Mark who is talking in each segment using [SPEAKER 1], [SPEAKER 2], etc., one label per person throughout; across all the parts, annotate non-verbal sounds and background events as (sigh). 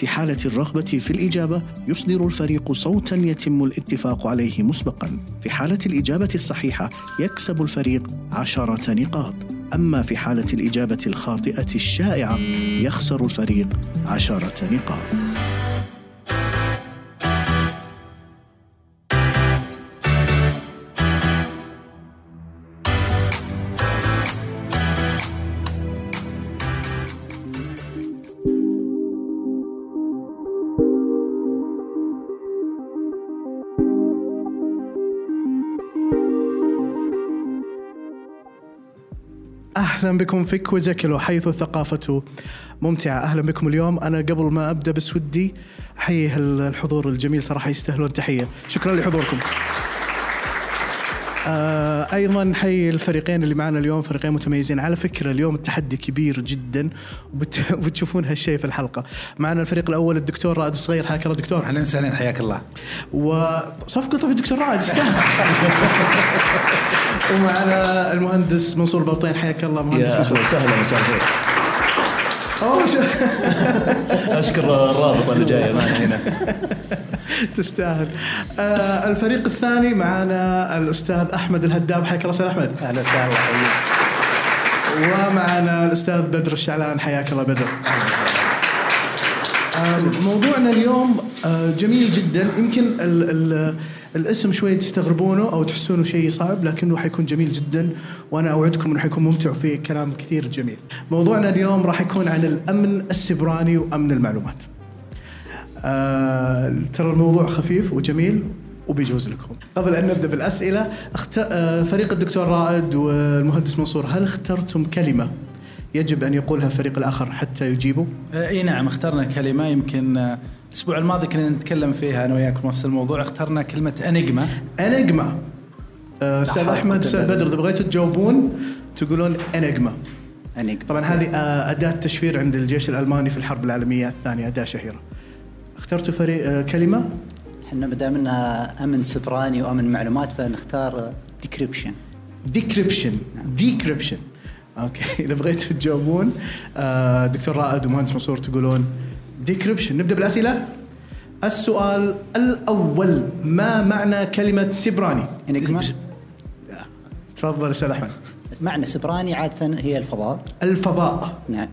[SPEAKER 1] في حالة الرغبة في الإجابة يصدر الفريق صوتا يتم الاتفاق عليه مسبقا. في حالة الإجابة الصحيحة يكسب الفريق عشرة نقاط. أما في حالة الإجابة الخاطئة الشائعة يخسر الفريق عشرة نقاط. أهلا بكم في كويزيكلو حيث الثقافة ممتعة. أهلا بكم اليوم. أنا قبل ما أبدأ بس ودي أحيي الحضور الجميل صراحة يستاهلون تحية. شكرا لحضوركم. آه أيضا حي الفريقين اللي معنا اليوم فريقين متميزين. على فكرة اليوم التحدي كبير جدا وبتشوفون (laughs) هالشيء في الحلقة. معنا الفريق الأول الدكتور رائد الصغير حياك الله دكتور.
[SPEAKER 2] أهلا وسهلا حياك الله.
[SPEAKER 1] وصفقه طبعا الدكتور رائد (laughs) ومعنا المهندس منصور بلطين حياك الله مهندس منصور.
[SPEAKER 3] سهلا الخير أشكر الرابطه اللي جاية معنا هنا. (laughs)
[SPEAKER 1] تستاهل. آه الفريق الثاني معنا الأستاذ أحمد الهداب. حياك الله أستاذ أحمد.
[SPEAKER 4] أهلا وسهلا.
[SPEAKER 1] ومعنا الأستاذ بدر الشعلان. حياك الله بدر. آه موضوعنا اليوم آه جميل جدا. يمكن ال ال الاسم شوي تستغربونه أو تحسونه شيء صعب لكنه حيكون جميل جدا وأنا أوعدكم إنه حيكون ممتع وفيه كلام كثير جميل. موضوعنا اليوم راح يكون عن الأمن السبراني وأمن المعلومات. آه ترى الموضوع خفيف وجميل وبيجوز لكم. قبل أن نبدأ بالأسئلة اخت... آه فريق الدكتور رائد والمهندس منصور هل اخترتم كلمة يجب أن يقولها الفريق الآخر حتى يجيبوا؟
[SPEAKER 2] إي نعم اخترنا كلمة يمكن آه الأسبوع الماضي كنا نتكلم فيها أنا وياكم نفس الموضوع اخترنا كلمة Enigma
[SPEAKER 1] Enigma آه، أستاذ أحمد أستاذ بدر اذا بغيتوا تجاوبون؟ تقولون Enigma
[SPEAKER 4] Enigma
[SPEAKER 1] طبعا هذه آه، أداة تشفير عند الجيش الألماني في الحرب العالمية الثانية أداة شهيرة. اخترتوا فريق آه، كلمة؟
[SPEAKER 4] إحنا ما دام إنها أمن سيبراني وأمن معلومات فنختار decryption
[SPEAKER 1] decryption decryption okay. (laughs) إذا بغيتوا تجاوبون دكتور رائد ومهندس منصور تقولون ديكريبشن نبدأ بالأسئلة. السؤال الأول ما معنى كلمة سبراني
[SPEAKER 4] انجما
[SPEAKER 1] تفضل أستاذ أحمد.
[SPEAKER 4] معنى سبراني عادة هي الفضاء.
[SPEAKER 1] الفضاء.
[SPEAKER 4] نعم.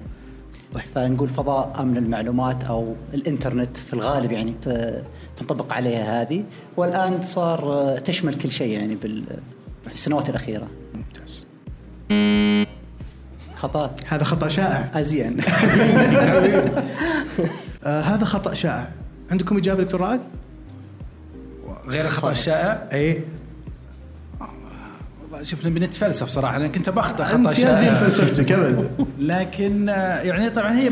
[SPEAKER 4] طيب. فنقول فضاء أمن المعلومات أو الإنترنت في الغالب يعني تنطبق عليها هذه. والآن صار تشمل كل شيء يعني بال في السنوات الأخيرة.
[SPEAKER 1] ممتاز.
[SPEAKER 4] خطأ.
[SPEAKER 1] هذا خطأ شائع.
[SPEAKER 4] أزين. (laughs)
[SPEAKER 1] آه هذا خطأ شائع. عندكم إجابة دكتور رائد؟
[SPEAKER 2] غير الخطا الشائع
[SPEAKER 1] اي
[SPEAKER 2] شوف نبي نتفلسف صراحة أنا كنت بخطأ
[SPEAKER 1] خطأ أنت زين فلسفتك أبد.
[SPEAKER 2] لكن يعني طبعا هي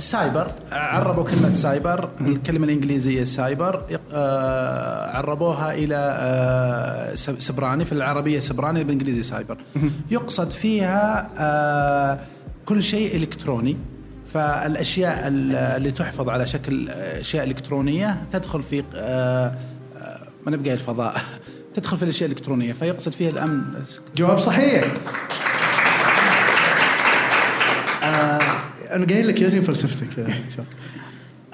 [SPEAKER 2] سايبر عربوا كلمة سايبر الكلمة الإنجليزية سايبر آه، عربوها إلى آه، سب- سبراني في العربية سبراني بالإنجليزي سايبر. يقصد فيها آه، كل شيء إلكتروني. فالأشياء ال- اللي تحفظ على شكل أشياء إلكترونية تدخل في ما نبقى الفضاء. تدخل في الأشياء الإلكترونية فيقصد فيها الأمن
[SPEAKER 1] جواب صحيح آه أنا قايل لك يا زين فلسفتك.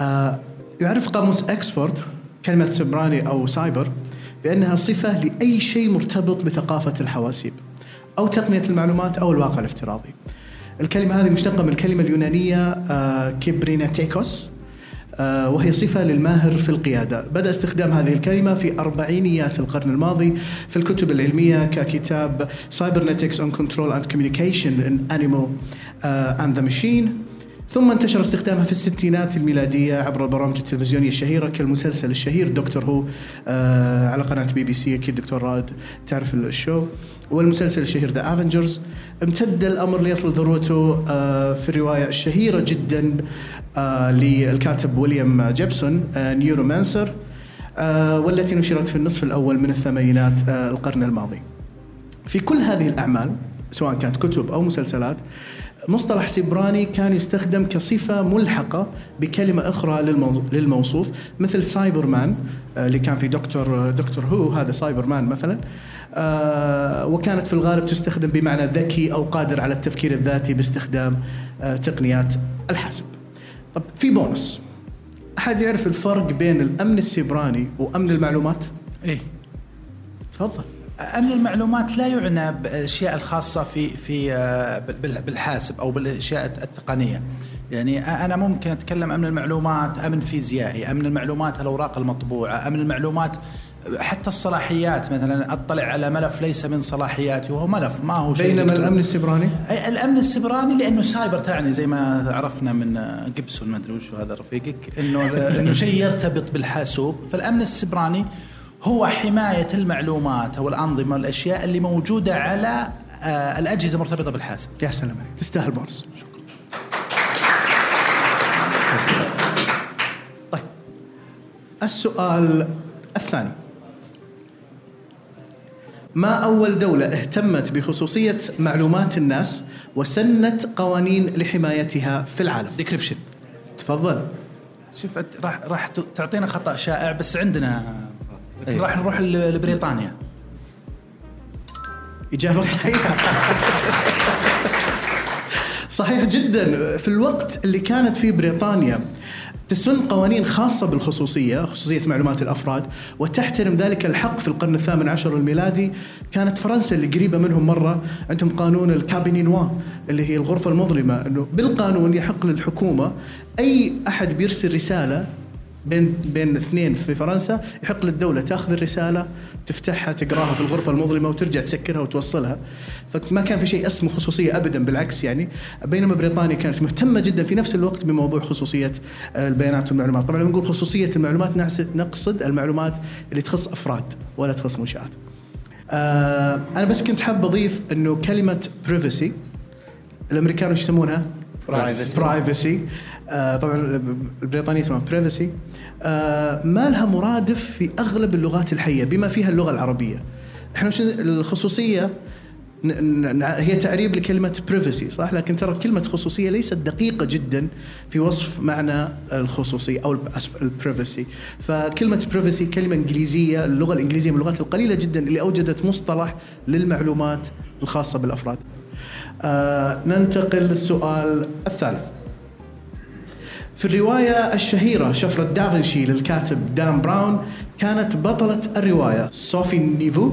[SPEAKER 1] آه يعرف قاموس أكسفورد كلمة سبراني أو سايبر بأنها صفة لأي شيء مرتبط بثقافة الحواسيب أو تقنية المعلومات أو الواقع الافتراضي. الكلمة هذه مشتقة من الكلمة اليونانية آه، وهي صفة للماهر في القيادة. بدأ استخدام هذه الكلمة في أربعينيات القرن الماضي في الكتب العلمية ككتاب Cybernetics on Control and Communication in Animal uh, and the Machine. ثم انتشر استخدامها في الستينات الميلادية عبر البرامج التلفزيونية الشهيرة كالمسلسل الشهير Doctor Who. آه على قناة بي بي سي أكيد دكتور رائد تعرف ال show. والمسلسل الشهير The Avengers امتد الأمر ليصل ذروته آه في الرواية الشهيرة جدا آه للكاتب ويليام جيبسون Neuromancer آه والتي نشرت في النصف الأول من الثمانينات القرن الماضي. في كل هذه الأعمال سواء كانت كتب أو مسلسلات مصطلح سيبراني كان يستخدم كصفة ملحقة بكلمة أخرى للمو- للموصوف مثل Cyberman آه، اللي كان في دكتور Doctor Who هذا Cyberman مثلا. آه، وكانت في الغالب تستخدم بمعنى ذكي أو قادر على التفكير الذاتي باستخدام آه، تقنيات الحاسب. طب في بونص. أحد يعرف الفرق بين الأمن السيبراني وأمن المعلومات؟
[SPEAKER 2] إيه.
[SPEAKER 1] تفضل.
[SPEAKER 2] امن المعلومات لا يعنى بالأشياء الخاصة في في آه، بال- بالحاسب أو بالأشياء التقنية يعني أنا ممكن أتكلم امن المعلومات امن فيزيائي امن المعلومات الأوراق المطبوعة امن المعلومات حتى الصلاحيات مثلا أطلع على ملف ليس من صلاحياتي وهو ملف ما هو شيء
[SPEAKER 1] بينما
[SPEAKER 2] إلكتروني.
[SPEAKER 1] الأمن السيبراني
[SPEAKER 2] أي الأمن السيبراني لأنه سايبر تعني زي ما عرفنا من جيبسون ما أدري وش هذا رفيقك إنه إنه شيء يرتبط بالحاسوب فالأمن السبراني هو حماية المعلومات أو الأنظمة والاشياء اللي موجودة على آه، الأجهزة المرتبطة بالحاسب.
[SPEAKER 1] يا سلام عليك. تستاهل بونص. طيب السؤال الثاني. ما أول دولة اهتمت بخصوصية معلومات الناس وسنت قوانين لحمايتها في العالم؟
[SPEAKER 2] ديكريبشن
[SPEAKER 1] تفضل.
[SPEAKER 2] شوف راح راح تعطينا خطأ شائع بس عندنا راح نروح لبريطانيا.
[SPEAKER 1] إجابة صحيحة. صحيح جدا. في الوقت اللي كانت فيه بريطانيا تسن قوانين خاصة بالخصوصية خصوصية معلومات الأفراد وتحترم ذلك الحق في القرن الثامن عشر الميلادي. كانت فرنسا اللي قريبة منهم مرة. عندهم قانون الكابينينوا اللي هي الغرفة المظلمة أنه بالقانون يحق للحكومة أي أحد بيرسل رسالة بين بين اثنين في فرنسا يحق للدولة تاخذ الرسالة تفتحها تقراها في الغرفة المظلمة وترجع تسكرها وتوصلها. فما كان في شيء اسمه خصوصية ابدا بالعكس يعني. بينما بريطانيا كانت مهتمة جدا في نفس الوقت بموضوع خصوصية البيانات والمعلومات. طبعا لما نقول خصوصية المعلومات نقصد المعلومات اللي تخص أفراد ولا تخص منشآت. آه أنا بس كنت حاب أضيف إنه كلمة privacy الأمريكان وش يسمونها؟
[SPEAKER 2] privacy
[SPEAKER 1] آه طبعا البريطانيه اسمها privacy آه ما لها مرادف في أغلب اللغات الحية بما فيها اللغة العربية. إحنا ن- هي تعريب لكلمة privacy صح؟ لكن ترى كلمة خصوصية ليست دقيقة جدا في وصف معنى الخصوصية أو ال privacy فكلمة privacy كلمة إنجليزية اللغة الإنجليزية من اللغات القليلة جدا اللي أوجدت مصطلح للمعلومات الخاصة بالأفراد. آه ننتقل للسؤال الثالث. في الرواية الشهيرة شفرة دافنشي للكاتب دان براون كانت بطلة الرواية. صوفي نيفو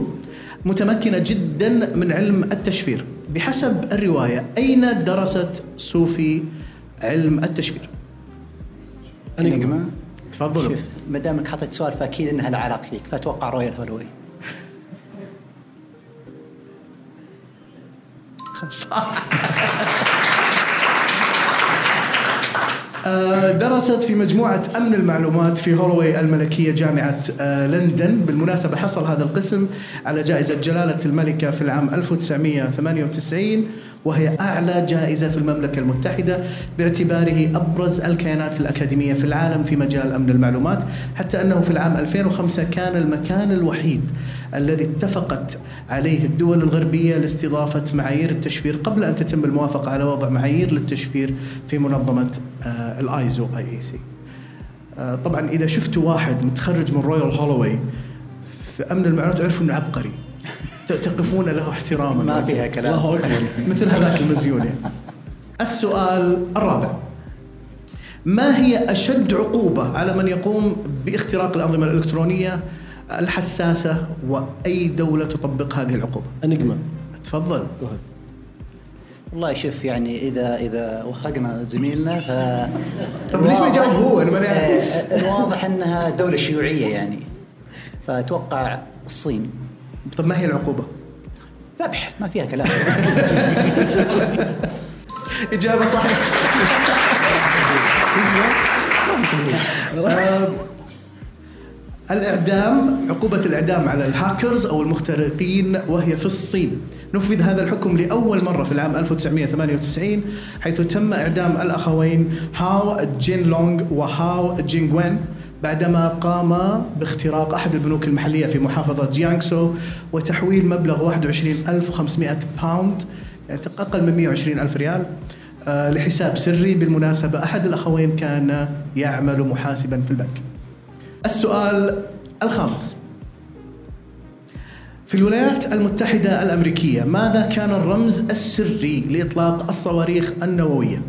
[SPEAKER 1] متمكنة جدا من علم التشفير. بحسب الرواية أين درست صوفي علم التشفير؟
[SPEAKER 4] Enigma
[SPEAKER 1] تفضلوا
[SPEAKER 4] شوف ما دامك حطيت سؤال فاكيد إنها لها علاقه فيك فاتوقع Royal Holloway.
[SPEAKER 1] آه، (laughs) درست في مجموعة أمن المعلومات في هولوي الملكية جامعة آه، لندن. بالمناسبة حصل هذا القسم على جائزة جلالة الملكة في العام 1998 وهي أعلى جائزة في المملكة المتحدة باعتباره أبرز الكيانات الأكاديمية في العالم في مجال أمن المعلومات حتى أنه في العام 2005 كان المكان الوحيد الذي اتفقت عليه الدول الغربية لاستضافة معايير التشفير قبل أن تتم الموافقة على وضع معايير للتشفير في منظمة ال ISO IEC طبعا إذا شفتوا واحد متخرج من Royal Holloway في أمن المعلومات تعرفوا إنه عبقري. (laughs) تقفون له احتراما.
[SPEAKER 4] ما فيها كلام.
[SPEAKER 3] الله أكبر. (laughs)
[SPEAKER 1] مثل هذاك المزيون. يعني. السؤال الرابع. ما هي أشد عقوبة على من يقوم باختراق الأنظمة الإلكترونية الحساسة وأي دولة تطبق هذه العقوبة.
[SPEAKER 3] انجما
[SPEAKER 1] تفضل.
[SPEAKER 4] والله شوف يعني إذا إذا وهقنا زميلنا ف
[SPEAKER 1] طب ليش ما يجاوب هو؟ أنا ماني عارف.
[SPEAKER 4] آه، الواضح أنها دولة شيوعية يعني. فأتوقع الصين.
[SPEAKER 1] طب ما هي العقوبة؟
[SPEAKER 4] ذبح. ما فيها كلام. (laughs)
[SPEAKER 1] إجابة صحيحة. (laughs) (laughs) آه، الإعدام عقوبة الإعدام على الهاكرز أو المخترقين وهي في الصين. نفذ هذا الحكم لأول مرة في العام 1998 حيث تم إعدام الأخوين هاو جين لونغ وهاو جينغوين بعدما قام باختراق أحد البنوك المحلية في محافظة جيانغسو وتحويل مبلغ 21500 باوند يعني أقل من 120 ألف ريال آه، لحساب سري. بالمناسبة أحد الأخوين كان يعمل محاسبا في البنك. السؤال الخامس. في الولايات المتحدة الأمريكية ماذا كان الرمز السري لإطلاق الصواريخ النووية؟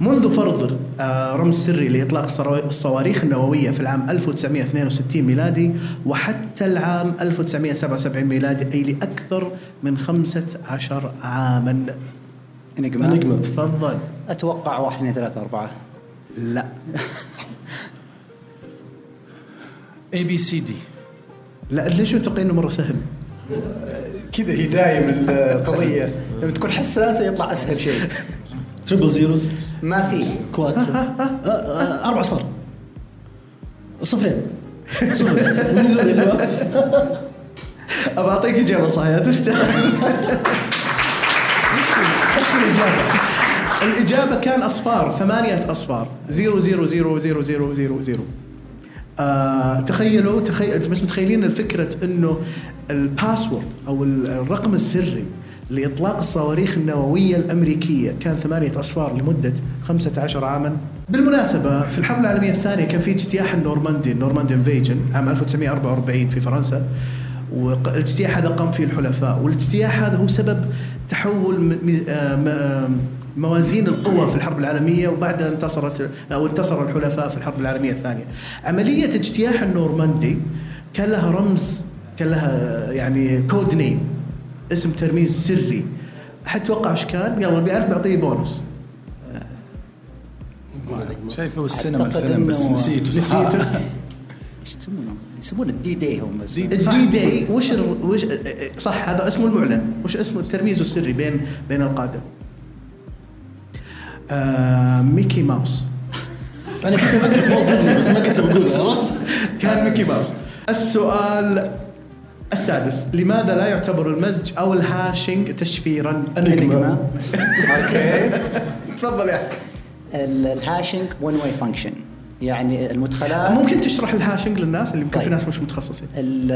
[SPEAKER 1] منذ فرض آه، رمز سري لإطلاق الصواريخ النووية في العام 1962 ميلادي وحتى العام 1977 ميلادي أي لأكثر من 15 عاما.
[SPEAKER 3] Enigma
[SPEAKER 1] تفضل.
[SPEAKER 4] أتوقع واحد اثنين ثلاثة أربعة.
[SPEAKER 1] لا. (laughs)
[SPEAKER 2] A B C D
[SPEAKER 1] لا ليش متوقعين إنه مرة سهل؟
[SPEAKER 4] كذا هداية من القضية. لما تكون حساسة يطلع أسهل شيء.
[SPEAKER 3] triple zeros
[SPEAKER 4] ما في.
[SPEAKER 3] quad آه، آه، أربع صفر صفرين صفر من يزول (laughs) يا شباب
[SPEAKER 1] أبى أعطيك إجابة صحيحة. تستاهل.
[SPEAKER 3] إيش الإجابة؟
[SPEAKER 1] الإجابة كان أصفار. ثمانية أصفار. 0 0 0 0 0 0 0 آه تخيلوا تخيل بس متخيلين الفكرة إنه ال password أو ال- الرقم السري لإطلاق الصواريخ النووية الأمريكية كان ثمانية أصفار لمدة 15 عاما. بالمناسبة في الحرب العالمية الثانية كان في اجتياح النورماندي ال Normandy invasion عام 1944 في فرنسا والاجتياح هذا قام فيه الحلفاء والاجتياح هذا هو سبب تحول آه آه موازين القوى في الحرب العالمية وبعدها انتصرت أو انتصر الحلفاء في الحرب العالمية الثانية. عملية اجتياح النورماندي كان لها رمز كان لها يعني code name اسم ترميز سري. حتوقع إيش كان؟ يلا بيعرف بعطيه بونص.
[SPEAKER 2] شايفه السينما الفيلم بس نسيته.
[SPEAKER 1] نسيته. (laughs)
[SPEAKER 4] إيش يسمونه؟ يسمونه ال D D هم بس.
[SPEAKER 1] ال D-Day وش وش صح هذا اسمه المعلن. وش اسمه الترميز السري بين بين القادة؟ آه ميكي ماوس.
[SPEAKER 3] أنا كنت أفكر فوق ديزني بس ما كنت بقول عرفت؟
[SPEAKER 1] كان ميكي ماوس. السؤال السادس لماذا لا يعتبر المزج أو ال hashing تشفيرا
[SPEAKER 4] Enigma
[SPEAKER 1] okay. تفضل يا
[SPEAKER 4] ال hashing one way function يعني المدخلات
[SPEAKER 1] ممكن تشرح ال hashing للناس؟ اللي يمكن في
[SPEAKER 4] طيب.
[SPEAKER 1] ناس مش متخصصين.
[SPEAKER 4] ال-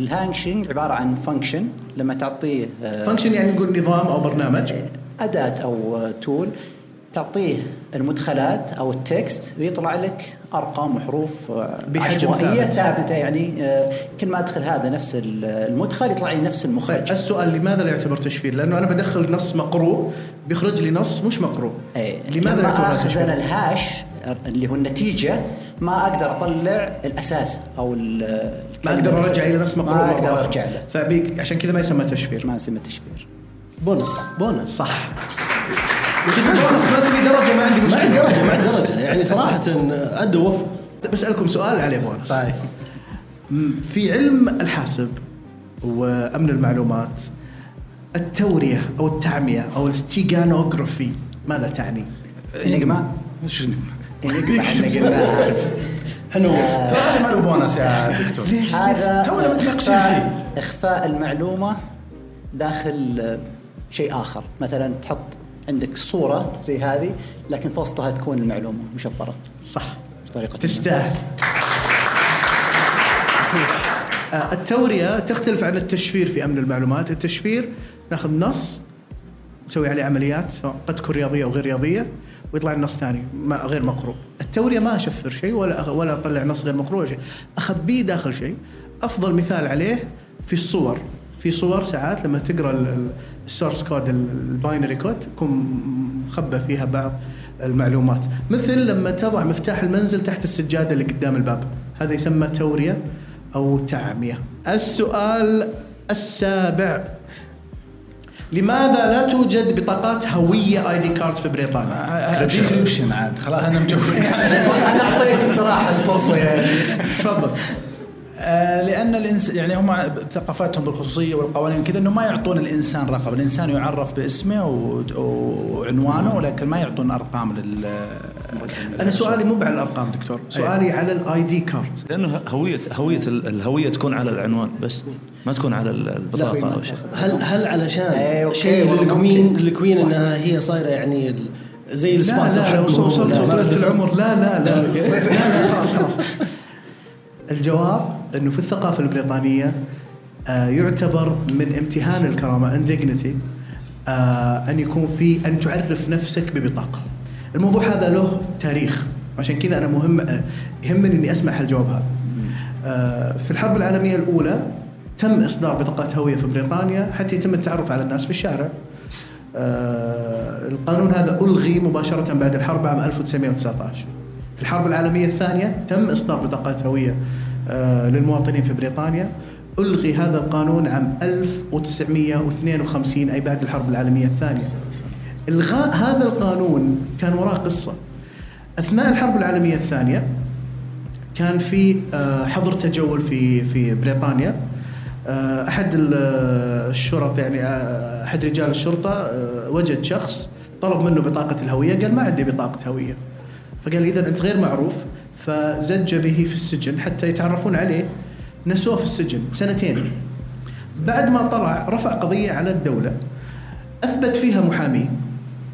[SPEAKER 4] ال hashing عبارة عن function لما تعطيه آه،
[SPEAKER 1] function يعني نقول نظام أو برنامج.
[SPEAKER 4] أداة أو تول تعطيه المدخلات أو التكست ويطلع لك أرقام وحروف آه،
[SPEAKER 1] بحجم عشوائية.
[SPEAKER 4] ثابتة يعني آه، كل ما أدخل هذا نفس ال- المدخل يطلع لي نفس المخرج
[SPEAKER 1] السؤال لماذا لا يعتبر تشفير؟ لأنه أنا بدخل نص مقروء بيخرج لي نص مش مقروء.
[SPEAKER 4] إيه.
[SPEAKER 1] لماذا لا يعتبر
[SPEAKER 4] أخذ أنا
[SPEAKER 1] تشفير؟
[SPEAKER 4] الهاش اللي هو النتيجة ما أقدر أطلع الأساس أو
[SPEAKER 1] ما أقدر أرجع إلى نص مقروء
[SPEAKER 4] ما
[SPEAKER 1] أقدر.
[SPEAKER 4] أرجع له
[SPEAKER 1] فبيك عشان كذا ما يسمى تشفير.
[SPEAKER 4] ما يسمى تشفير
[SPEAKER 3] بونص بونص
[SPEAKER 1] صح. بس ما تبي درجة ما عندي
[SPEAKER 3] مع
[SPEAKER 1] مشكله.
[SPEAKER 3] درجة مع درجة. يعني صراحة ادوا وفوا
[SPEAKER 1] بسالكم سؤال عليه بونص.
[SPEAKER 2] طيب.
[SPEAKER 1] في علم الحاسب وأمن المعلومات التورية أو التعمية أو الستيغانوغرافي ماذا تعني؟
[SPEAKER 4] انجما
[SPEAKER 2] وش
[SPEAKER 4] انجما إحنا قلنا عارف
[SPEAKER 3] إحنا
[SPEAKER 2] هذا ما له بونص يا دكتور.
[SPEAKER 1] ليش؟
[SPEAKER 4] هذا
[SPEAKER 2] تونا متناقشين
[SPEAKER 4] إخفاء, إخفاء المعلومة داخل شيء آخر. مثلا تحط عندك صورة زي هذه لكن في وسطها تكون المعلومة مشفرة.
[SPEAKER 1] صح.
[SPEAKER 4] بطريقة
[SPEAKER 1] تستاهل. آه، التورية تختلف عن التشفير في أمن المعلومات. التشفير ناخذ نص نسوي عليه عمليات سواء قد تكون رياضية أو غير رياضية ويطلع النص ثاني ما غير مقروء. التورية ما أشفر شيء ولا ولا أطلع نص غير مقروء شيء. أخبيه داخل شيء. أفضل مثال عليه في الصور. في صور ساعات لما تقرأ ال source code ال binary code تكون مخبى فيها بعض المعلومات. مثل لما تضع مفتاح المنزل تحت السجادة اللي قدام الباب. هذا يسمى تورية أو تعمية. السؤال السابع. لماذا لا توجد بطاقات هوية ID cards في بريطانيا؟
[SPEAKER 2] Decryption عاد خلاص أنا مجوي (laughs)
[SPEAKER 4] أنا اعطيته صراحة الفرصة يعني. (laughs)
[SPEAKER 1] تفضل.
[SPEAKER 2] آه، لأن الانسان يعني هم ثقافتهم بالخصوصية والقوانين كذا إنه ما يعطون الإنسان رقم، الإنسان يعرف باسمه و- وعنوانه ولكن ما يعطون أرقام لل
[SPEAKER 1] أنا سؤالي مو على الأرقام دكتور. سؤالي على ال ID cards
[SPEAKER 5] لأنه هويه هوية ال- الهويه تكون على العنوان بس ما تكون على ال- البطاقة أو شيء.
[SPEAKER 3] هل هل علشان شيء
[SPEAKER 4] لل
[SPEAKER 3] Queen
[SPEAKER 4] ممكن.
[SPEAKER 3] لل Queen إنها هي صايرة يعني ال- زي
[SPEAKER 1] لا
[SPEAKER 3] السباس
[SPEAKER 1] لا. وصلت
[SPEAKER 3] لا،
[SPEAKER 1] طولة
[SPEAKER 3] أدري.
[SPEAKER 1] العمر. لا لا لا. لا لا خلاص خلاص الجواب إنه في الثقافة البريطانية آه، يعتبر من امتهان الكرامة indignity آه، أن يكون في أن تعرف نفسك ببطاقة. الموضوع هذا له تاريخ عشان كذا أنا مهم آه، يهمني إني أسمع هالجواب هذا. في الحرب العالمية الأولى تم إصدار بطاقات هوية في بريطانيا حتى يتم التعرف على الناس في الشارع. القانون هذا ألغي مباشرة بعد الحرب عام 1919. في الحرب العالمية الثانية تم إصدار بطاقات هوية للمواطنين في بريطانيا. ألغي هذا القانون عام 1952 أي بعد الحرب العالمية الثانية. إلغاء هذا القانون كان وراه قصة. أثناء الحرب العالمية الثانية كان في آه، حظر تجول في في بريطانيا آه، أحد ال- الشرط يعني آه، أحد رجال الشرطة آه، وجد شخص طلب منه بطاقة الهوية قال ما عندي بطاقة هوية فقال اذا أنت غير معروف فزج به في السجن حتى يتعرفون عليه. نسوه في السجن سنتين. بعد ما طلع رفع قضية على الدولة. أثبت فيها محامي.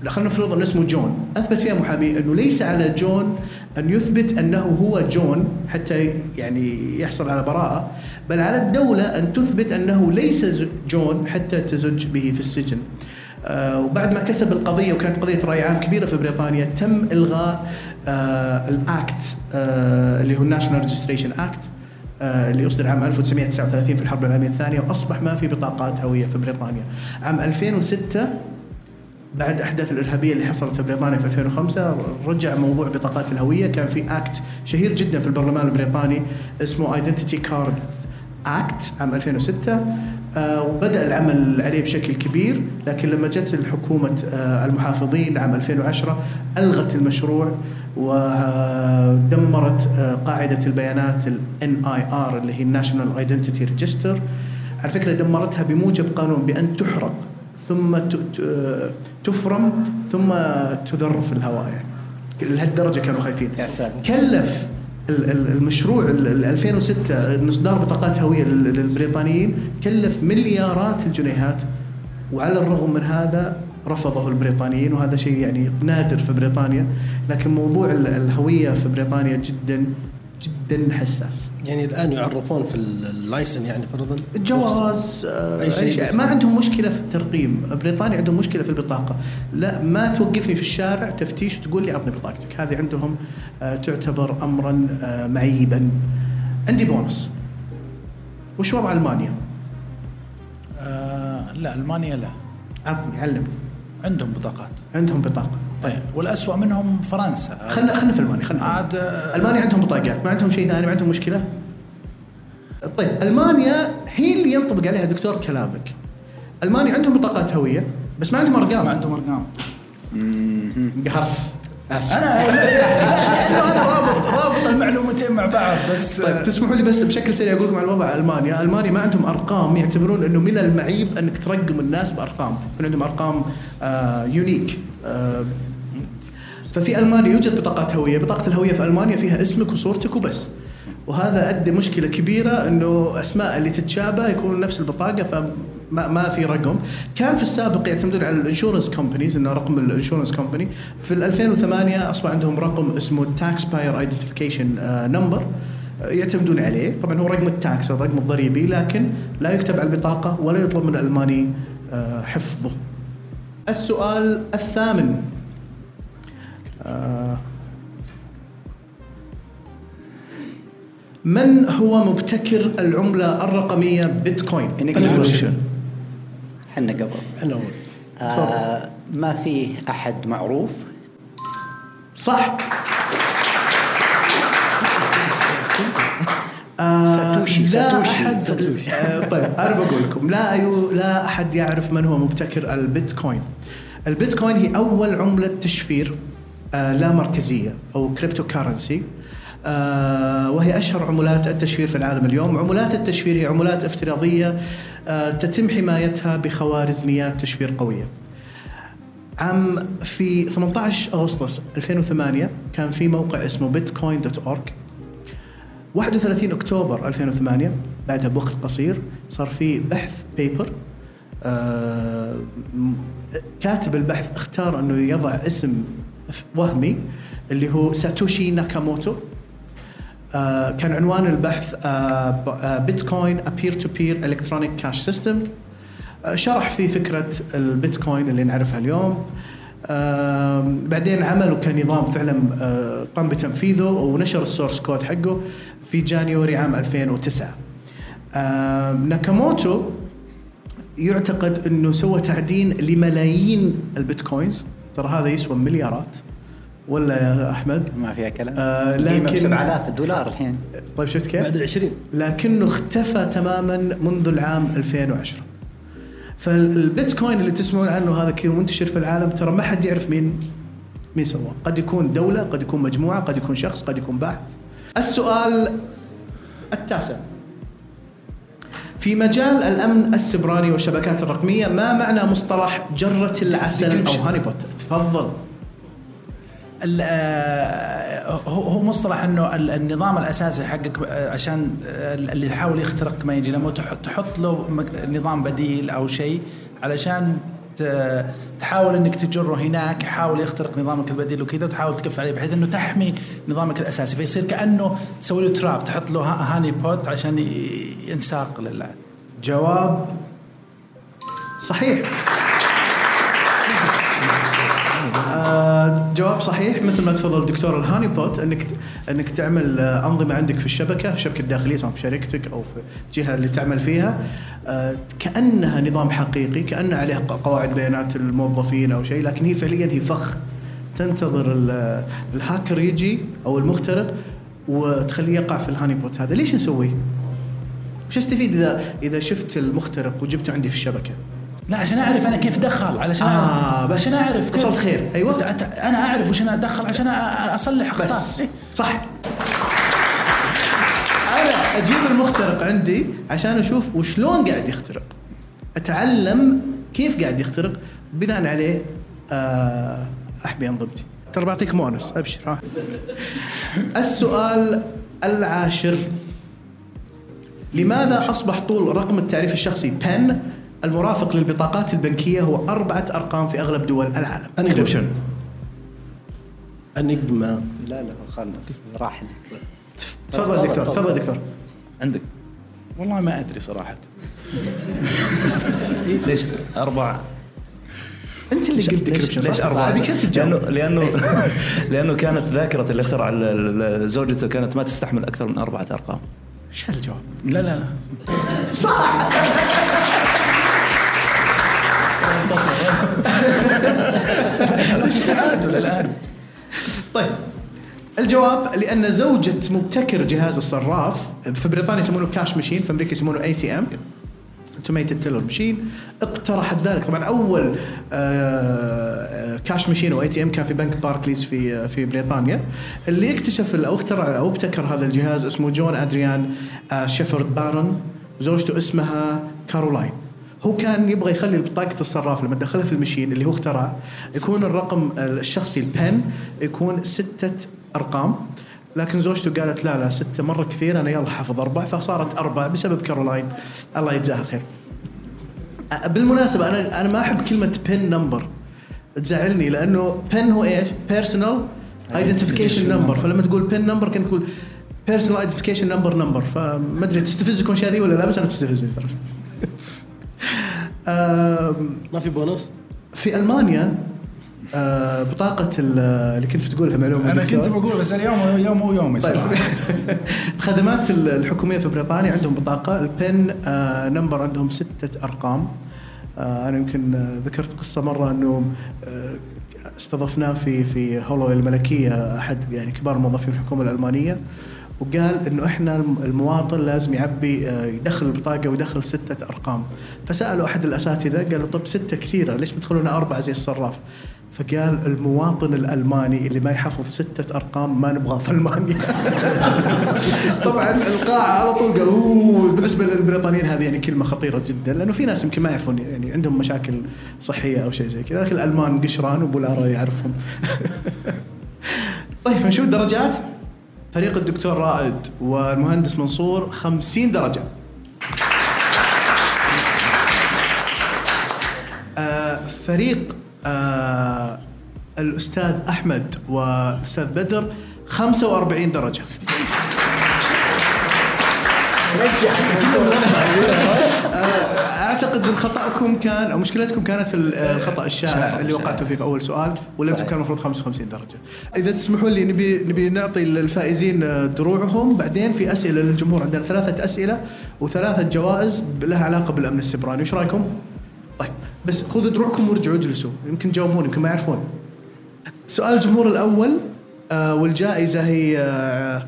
[SPEAKER 1] خلينا نفرض إنه اسمه جون. أثبت فيها محامي إنه ليس على جون أن يثبت أنه هو جون حتى يعني يحصل على براءة بل على الدولة أن تثبت أنه ليس جون حتى تزج به في السجن. وبعد ما كسب القضية وكانت قضية رأي عام كبيرة في بريطانيا تم إلغاء آه ال Act آه اللي هو ال National Registration Act آه، اللي أصدر عام 1939 في الحرب العالمية الثانية وأصبح ما في بطاقات هوية في بريطانيا. عام 2006 بعد الاحداث الإرهابية اللي حصلت في بريطانيا في 2005 رجع موضوع بطاقات الهوية كان في Act شهير جدا في البرلمان البريطاني اسمه Identity Card Act عام 2006 آه، وبدأ العمل عليه بشكل كبير لكن لما جت الحكومة آه، المحافظين عام 2010 ألغت المشروع ودمرت آه، قاعدة البيانات ال NIR اللي هي National Identity Register. على فكرة دمرتها بموجب قانون بأن تحرق ثم تفرم ثم تذر في الهواء يعني. لهالدرجة كانوا خايفين.
[SPEAKER 4] يا ساتر.
[SPEAKER 1] كلف المشروع ال- ال 2006 ان اصدار بطاقات هوية لل- للبريطانيين كلف مليارات الجنيهات وعلى الرغم من هذا رفضه البريطانيين وهذا شيء يعني نادر في بريطانيا لكن موضوع ال- الهوية في بريطانيا جدا جدا حساس.
[SPEAKER 3] يعني الآن يعرفون في ال- اللايسن يعني فرضا؟
[SPEAKER 1] الجواز آه،
[SPEAKER 3] أي شيء
[SPEAKER 1] أي شيء.
[SPEAKER 3] بس.
[SPEAKER 1] ما عندهم مشكلة في الترقيم. بريطانيا عندهم مشكلة في البطاقة. لا ما توقفني في الشارع تفتيش وتقول لي أعطني بطاقتك. هذه عندهم آه، تعتبر امرا آه، معيبا. عندي بونص. وش وضع ألمانيا؟
[SPEAKER 2] آه لا ألمانيا لا.
[SPEAKER 1] عطني علمني.
[SPEAKER 2] عندهم بطاقات.
[SPEAKER 1] عندهم بطاقة.
[SPEAKER 2] طيب. والأسوأ منهم فرنسا.
[SPEAKER 1] خلنا خلنا في ألمانيا خلنا
[SPEAKER 2] عاد
[SPEAKER 1] ألمانيا عندهم بطاقات ما عندهم شيء ثاني ما عندهم مشكلة؟ طيب ألمانيا هي اللي ينطبق عليها دكتور كلامك ألمانيا عندهم بطاقات هوية بس ما عندهم أرقام.
[SPEAKER 2] ما عندهم أرقام.
[SPEAKER 1] قهرت
[SPEAKER 2] آسف. أنا أنا رابط رابط المعلومتين مع بعض بس
[SPEAKER 1] طيب تسمحوا لي بس بشكل سريع أقول لكم على الوضع. المانيا، ألمانيا ما عندهم أرقام يعتبرون إنه من المعيب أنك ترقم الناس بأرقام، يكون عندهم أرقام آه يونيك آه ففي المانيا يوجد بطاقات هوية، بطاقة الهوية في ألمانيا فيها اسمك وصورتك وبس. وهذا ادى مشكلة كبيرة إنه أسماء اللي تتشابه يكونون نفس البطاقة فما ما في رقم، كان في السابق يعتمدون على ال insurance companies إنه رقم ال insurance company، في 2008 أصبح عندهم رقم اسمه Taxpayer Identification Number يعتمدون عليه، طبعا هو رقم ال tax الرقم الضريبي لكن لا يكتب على البطاقة ولا يطلب من الألماني آه، حفظه. السؤال الثامن. من هو مبتكر العملة الرقمية بيتكوين؟
[SPEAKER 4] إنك- حنا قبل.
[SPEAKER 3] إحنا اول
[SPEAKER 4] آه ما في أحد معروف.
[SPEAKER 1] صح. آه،
[SPEAKER 4] ساتوشي-
[SPEAKER 1] لا
[SPEAKER 4] ساتوشي.
[SPEAKER 1] أحد
[SPEAKER 4] ساتوشي.
[SPEAKER 1] آه، طيب أنا بقول لكم لا أيو لا أحد يعرف من هو مبتكر البيتكوين. البيتكوين هي أول عملة تشفير. آه، لا مركزية أو cryptocurrency آه، وهي أشهر عملات التشفير في العالم اليوم، عملات التشفير هي عملات افتراضية آه، تتم حمايتها بخوارزميات تشفير قوية. عام في 18 أغسطس 2008 كان في موقع اسمه Bitcoin dot org 31 أكتوبر 2008 بعدها بوقت قصير صار في بحث paper آه كاتب البحث اختار أنه يضع اسم وهمي اللي هو ساتوشي ناكاموتو. آه كان عنوان البحث آه Bitcoin peer to peer electronic cash system. شرح في فكرة البيتكوين اللي نعرفها اليوم. بعدين عمله كنظام فعلا آه، قام بتنفيذه ونشر ال source code حقه في جانيوري عام 2009 آم، ناكاموتو يعتقد إنه سوى تعدين لملايين البيتكوينز. ترى هذا يسوى مليارات. ولا يا أحمد؟
[SPEAKER 4] ما فيها كلام.
[SPEAKER 1] آه،
[SPEAKER 4] ب
[SPEAKER 1] لكن
[SPEAKER 4] 7000 دولار الحين.
[SPEAKER 1] طيب شفت كيف؟
[SPEAKER 3] بعد العشرين.
[SPEAKER 1] لكنه اختفى تماما منذ العام 2010 فالبيتكوين اللي تسمعون عنه هذا كثير منتشر في العالم ترى ما حد يعرف مين مين سواه. قد يكون دولة قد يكون مجموعة قد يكون شخص قد يكون باحث. السؤال التاسع. في مجال الأمن السبراني والشبكات الرقمية ما معنى مصطلح جرة العسل أو هاني بوت تفضل.
[SPEAKER 2] آه، هو مصطلح إنه ال- النظام الأساسي حقك آه، عشان آه، اللي يحاول يخترق ما يجي لما تح- تحط له نظام بديل أو شيء علشان تحاول إنك تجره هناك يحاول يخترق نظامك البديل وكذا وتحاول تكف عليه بحيث إنه تحمي نظامك الأساسي. فيصير كأنه تسوي له trap تحط له ها- honeypot عشان ينساق لل
[SPEAKER 1] جواب صحيح. آه، جواب صحيح مثل ما تفضل دكتور ال honeypot انك إنك تعمل آه، أنظمة عندك في الشبكة في الشبكه الداخلية سواء في شركتك أو في الجهه اللي تعمل فيها آه، كأنها نظام حقيقي كأن عليها قواعد بيانات الموظفين أو شيء لكن هي فعليا هي فخ تنتظر ال- الهاكر يجي أو المخترق وتخليه يقع في الهاني بوت هذا ليش نسويه؟ وش استفيد اذا إذا شفت المخترق وجبته عندي في الشبكة؟
[SPEAKER 2] لا عشان أعرف أنا كيف دخل علشان
[SPEAKER 1] آه، بس
[SPEAKER 2] عشان أعرف كيف
[SPEAKER 1] وصلت خير،
[SPEAKER 2] أنت- أنا أعرف وش أنا أدخل عشان أصلح اخطاء
[SPEAKER 1] بس.
[SPEAKER 2] إيه.
[SPEAKER 1] صح. أنا أجيب المخترق عندي عشان أشوف وشلون قاعد يخترق. أتعلم كيف قاعد يخترق بناء عليه آه، احمي أنظمتي. ترى بعطيك مونس. أبشر. ها. السؤال العاشر. لماذا أصبح طول رقم التعريف الشخصي PIN المرافق للبطاقات البنكية هو أربعة أرقام في أغلب دول العالم؟
[SPEAKER 3] encryption انجما
[SPEAKER 4] لا لا خلص راح
[SPEAKER 1] تفضل دكتور تفضل دكتور.
[SPEAKER 5] عندك؟
[SPEAKER 2] والله ما أدري صراحة. (laughs)
[SPEAKER 5] ليش أربع
[SPEAKER 1] أنت اللي قلت
[SPEAKER 5] ليش,
[SPEAKER 1] ديكربشن
[SPEAKER 5] ليش؟ أربعة؟
[SPEAKER 1] ابيك انت
[SPEAKER 5] لأنه
[SPEAKER 1] تجاوب.
[SPEAKER 5] لأنه (laughs) لأنه كانت ذاكرة اللي اخترع زوجته كانت ما تستحمل أكثر من أربعة أرقام.
[SPEAKER 1] إيش الجواب؟
[SPEAKER 2] لا لا لا.
[SPEAKER 1] صح!
[SPEAKER 2] تعادل الآن؟
[SPEAKER 1] طيب الجواب لأن زوجة مبتكر جهاز الصراف في بريطانيا يسمونه cash machine في أمريكا يسمونه ATM automated teller machine اقترحت ذلك. طبعا أول آه، cash machine أو ATM كان في بنك باركليز في في بريطانيا. اللي اكتشف أو اخترع أو ابتكر هذا الجهاز اسمه جون أدريان آه، شيفرد بارون. زوجته اسمها كارولاين. هو كان يبغى يخلي بطاقة الصراف لما تدخلها في ال machine اللي هو اخترعه يكون الرقم الشخصي ال PIN يكون ستة أرقام. لكن زوجته قالت لا لا ستة مرة كثير أنا يلا حافظ أربع. فصارت أربع بسبب كارولاين. الله يجزاها خير. بالمناسبة أنا أنا ما أحب كلمة PIN number تزعلني لأنه PIN هو إيش؟ personal identification number فلما تقول PIN number كان تقول personal identification number number فما أدري تستفزكم الاشياء ذي ولا لا؟ بس أنا تستفزني ترى
[SPEAKER 3] ما في بونص؟
[SPEAKER 1] في ألمانيا آه، بطاقة ال- اللي كنت بتقولها معلومة
[SPEAKER 2] أنا
[SPEAKER 1] دكتور.
[SPEAKER 2] كنت بقول بس اليوم يوم مو يومي
[SPEAKER 1] طيب. الخدمات (laughs) ال- الحكومية في بريطانيا عندهم بطاقة. البن آه، نمبر عندهم ستة أرقام. آه، أنا يمكن آه، ذكرت قصة مرة أنه آه، استضفناه في في هولو الملكية أحد يعني كبار موظفين الحكومة الألمانية. وقال إنه إحنا الم- المواطن لازم يعبي آه، يدخل البطاقة ويدخل ستة أرقام فسألوا أحد الأساتذة قالوا طب ستة كثيرة ليش بتدخلونها أربعة زي الصراف؟ فقال المواطن الألماني اللي ما يحفظ ستة أرقام ما نبغاه في ألمانيا. (laughs) طبعا القاعة على طول قال "أوه". بالنسبة للبريطانيين هذه يعني كلمة خطيرة جدا لأنه في ناس يمكن ما يعرفون يعني عندهم مشاكل صحية أو شيء زي كذا لكن الألمان قشران وبولارا يعرفهم. (laughs) طيب نشوف الدرجات فريق الدكتور رائد والمهندس منصور 50 درجة. آه، فريق آه، الأستاذ أحمد والأستاذ بدر 45 درجة آه، أعتقد إن خطأكم كان أو مشكلتكم كانت في الخطأ الشائع اللي وقعتوا فيه في أول سؤال ولا أنتم كان المفروض 55 درجة. إذا تسمحوا لي نبي نبي نعطي الفائزين دروعهم بعدين في أسئلة للجمهور عندنا ثلاثة أسئلة وثلاثة جوائز لها علاقة بالأمن السبراني، وش رأيكم؟ طيب بس خذوا دروعكم وارجعوا اجلسوا يمكن تجاوبون يمكن ما يعرفون. سؤال الجمهور الأول آه والجائزة هي آه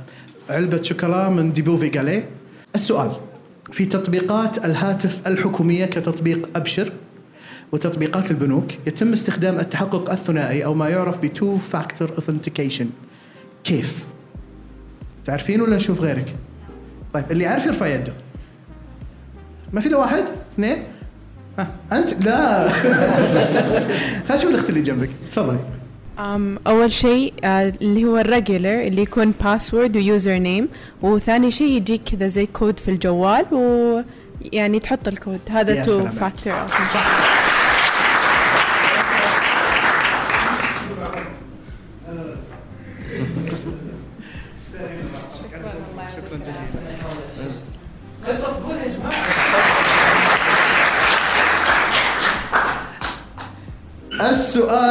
[SPEAKER 1] علبة شوكولا من ديبوفي جاليه. السؤال في تطبيقات الهاتف الحكومية كتطبيق أبشر وتطبيقات البنوك يتم استخدام التحقق الثنائي أو ما يعرف ب two factor authentication كيف؟ تعرفين ولا نشوف غيرك؟ طيب اللي يعرف يرفع يده. ما في إلا واحد؟ اثنين؟ ها أنت لا (laughs) خلينا نشوف الإخت اللي جنبك تفضلي
[SPEAKER 6] أول شيء آه، اللي هو ال regular اللي يكون password و user name وثاني شيء يجيك كذا زي كود في الجوال ويعني تحط الكود هذا
[SPEAKER 1] two.
[SPEAKER 6] factor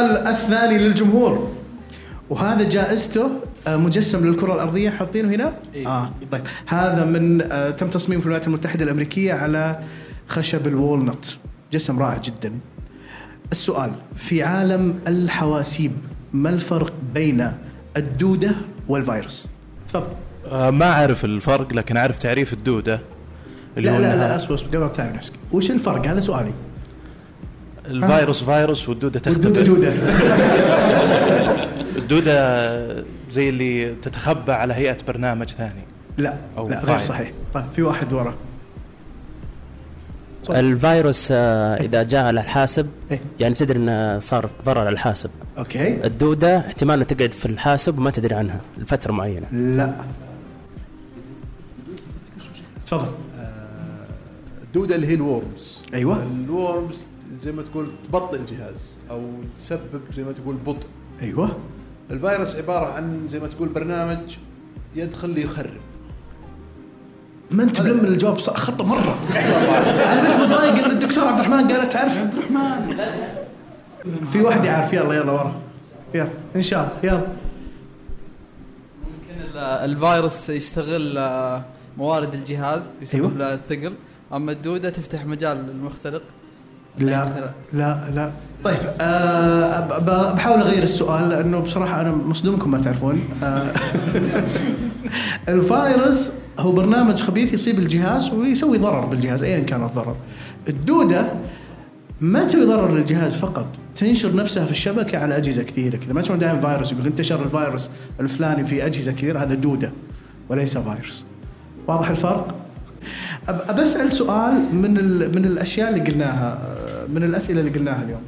[SPEAKER 1] السؤال الثاني للجمهور. وهذا جائزته آه، مجسم للكرة الأرضية. حاطينه هنا؟ آه طيب. هذا من آه تم تصميمه في الولايات المتحدة الأمريكية على خشب الوولنت. جسم رائع جدا. السؤال في عالم الحواسيب ما الفرق بين الدودة والفيروس؟ تفضل.
[SPEAKER 7] آه، ما أعرف الفرق لكن أعرف تعريف الدودة اللي
[SPEAKER 1] لا
[SPEAKER 7] هو
[SPEAKER 1] لا لا أصبر أصبر قبل ما تعرف نفسك. وش الفرق؟ هذا سؤالي.
[SPEAKER 7] الفيروس فيروس والدودة تختبئ
[SPEAKER 1] والدودة دودة. (laughs)
[SPEAKER 7] الدودة زي اللي تتخبى على هيئة برنامج ثاني.
[SPEAKER 1] لا
[SPEAKER 7] أو
[SPEAKER 1] لا غير. صحيح. طيب في واحد ورا. صح.
[SPEAKER 8] الفيروس آه، إذا جاء على الحاسب
[SPEAKER 1] إيه.
[SPEAKER 8] يعني تدري إنه صار ضرر على الحاسب.
[SPEAKER 1] أوكي.
[SPEAKER 8] الدودة احتمال انها تقعد في الحاسب وما تدري عنها لفترة معينة.
[SPEAKER 1] لا. تفضل.
[SPEAKER 9] الدودة اللي هي الورمز.
[SPEAKER 1] أيوة.
[SPEAKER 9] الورمز زي ما تقول تبطئ الجهاز أو تسبب زي ما تقول بطء.
[SPEAKER 1] أيوه.
[SPEAKER 9] الفيروس عبارة عن زي ما تقول برنامج يدخل ليخرب
[SPEAKER 1] ما أنت ملم الجواب صح خطه مرة. أنا بس متضايق إن الدكتور عبد الرحمن قال تعرف. عبد الرحمن. في واحد يعرف يلا يلا ورا. يلا إن شاء الله يلا.
[SPEAKER 10] ممكن ال- الفيروس يستغل آه، موارد الجهاز يسبب
[SPEAKER 1] أيوة.
[SPEAKER 10] له الثقل. أما الدودة تفتح مجال للمخترق.
[SPEAKER 1] لا. لا لا طيب ب- بحاول أغير السؤال لأنه بصراحة أنا مصدومكم ما تعرفون. آه. (laughs) الفيروس هو برنامج خبيث يصيب الجهاز ويسوي ضرر بالجهاز ايا كان الضرر. الدودة ما تسوي ضرر للجهاز فقط تنشر نفسها في الشبكة على أجهزة كثيرة كذا. ما تسمعون دائما فيروس يقول انتشر الفيروس الفلاني في أجهزة كثيرة هذا دودة وليس فيروس. واضح الفرق؟ أسأل سؤال من ال- من الأشياء اللي قلناها آه، من الأسئلة اللي قلناها اليوم.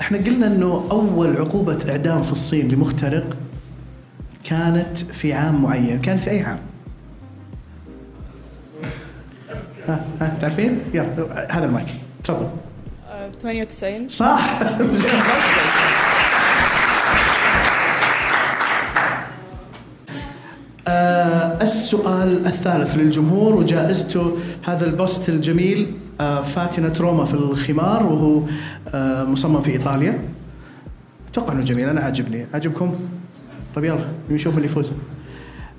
[SPEAKER 1] إحنا قلنا إنه أول عقوبة إعدام في الصين لمخترق كانت في عام معين، كانت في أي عام؟ ها ها تعرفين؟ يلا هذا المايك تفضل
[SPEAKER 6] 98
[SPEAKER 1] صح (laughs) السؤال الثالث للجمهور وجائزته هذا البسط الجميل آه فاتنة روما في الخمار وهو آه مصمم في إيطاليا. أتوقع إنه جميل أنا عاجبني. عجبكم؟ طيب يلا نشوف من اللي يفوز.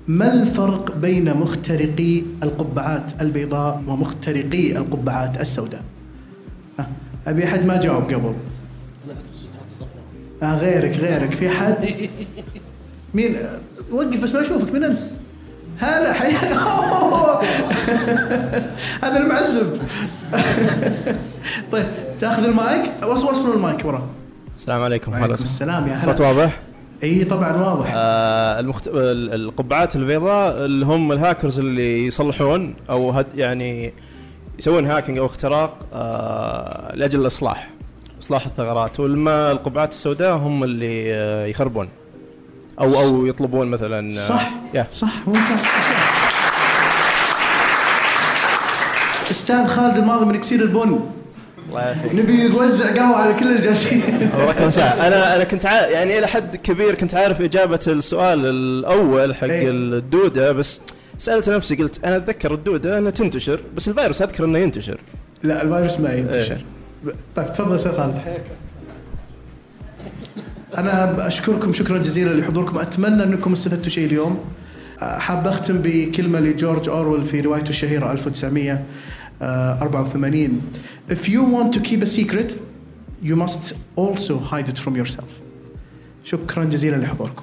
[SPEAKER 1] ما الفرق بين مخترقي القبعات البيضاء ومخترقي القبعات السوداء؟ ها، أبي أحد ما جاوب قبل. آه غيرك غيرك. في حد (laughs) مين؟ وقف بس ما أشوفك من أنت؟ هلا حياك (laughs) هذا المعزب. طيب تاخذ المايك؟ وصل المايك ورا.
[SPEAKER 11] السلام عليكم.
[SPEAKER 1] وعليكم السلام يا هلا.
[SPEAKER 11] صوت واضح؟
[SPEAKER 1] إي طبعا واضح.
[SPEAKER 11] آه المخت... ال- القبعات البيضاء اللي هم الهاكرز اللي يصلحون أو هد يعني يسوون هاكينج أو اختراق آه لأجل الإصلاح. إصلاح الثغرات. والما القبعات السوداء هم اللي آه يخربون. أو أو يطلبون مثلا
[SPEAKER 1] صح.
[SPEAKER 11] يا.
[SPEAKER 1] صح ممتاز. أستاذ خالد الماضي من إكسير البن.
[SPEAKER 11] الله يعافيك.
[SPEAKER 1] نبي نوزع قهوة على كل الجالسين. (laughs)
[SPEAKER 11] أنا أنا كنت عا... يعني إلى حد كبير كنت عارف إجابة السؤال الأول حق
[SPEAKER 1] إيه.
[SPEAKER 11] الدودة بس سألت نفسي قلت أنا أتذكر الدودة أنها تنتشر بس الفيروس أذكر أنه ينتشر.
[SPEAKER 1] لا الفيروس ما ينتشر.
[SPEAKER 11] إيه.
[SPEAKER 1] طيب تفضل أستاذ خالد. أنا اشكركم شكرا جزيلا لحضوركم. أتمنى أنكم استفدتوا شيء اليوم. أه، حاب أختم بكلمة لجورج أورويل في روايته الشهيرة 1984 If you want to keep a secret you must also hide it from yourself. شكرا جزيلا لحضوركم.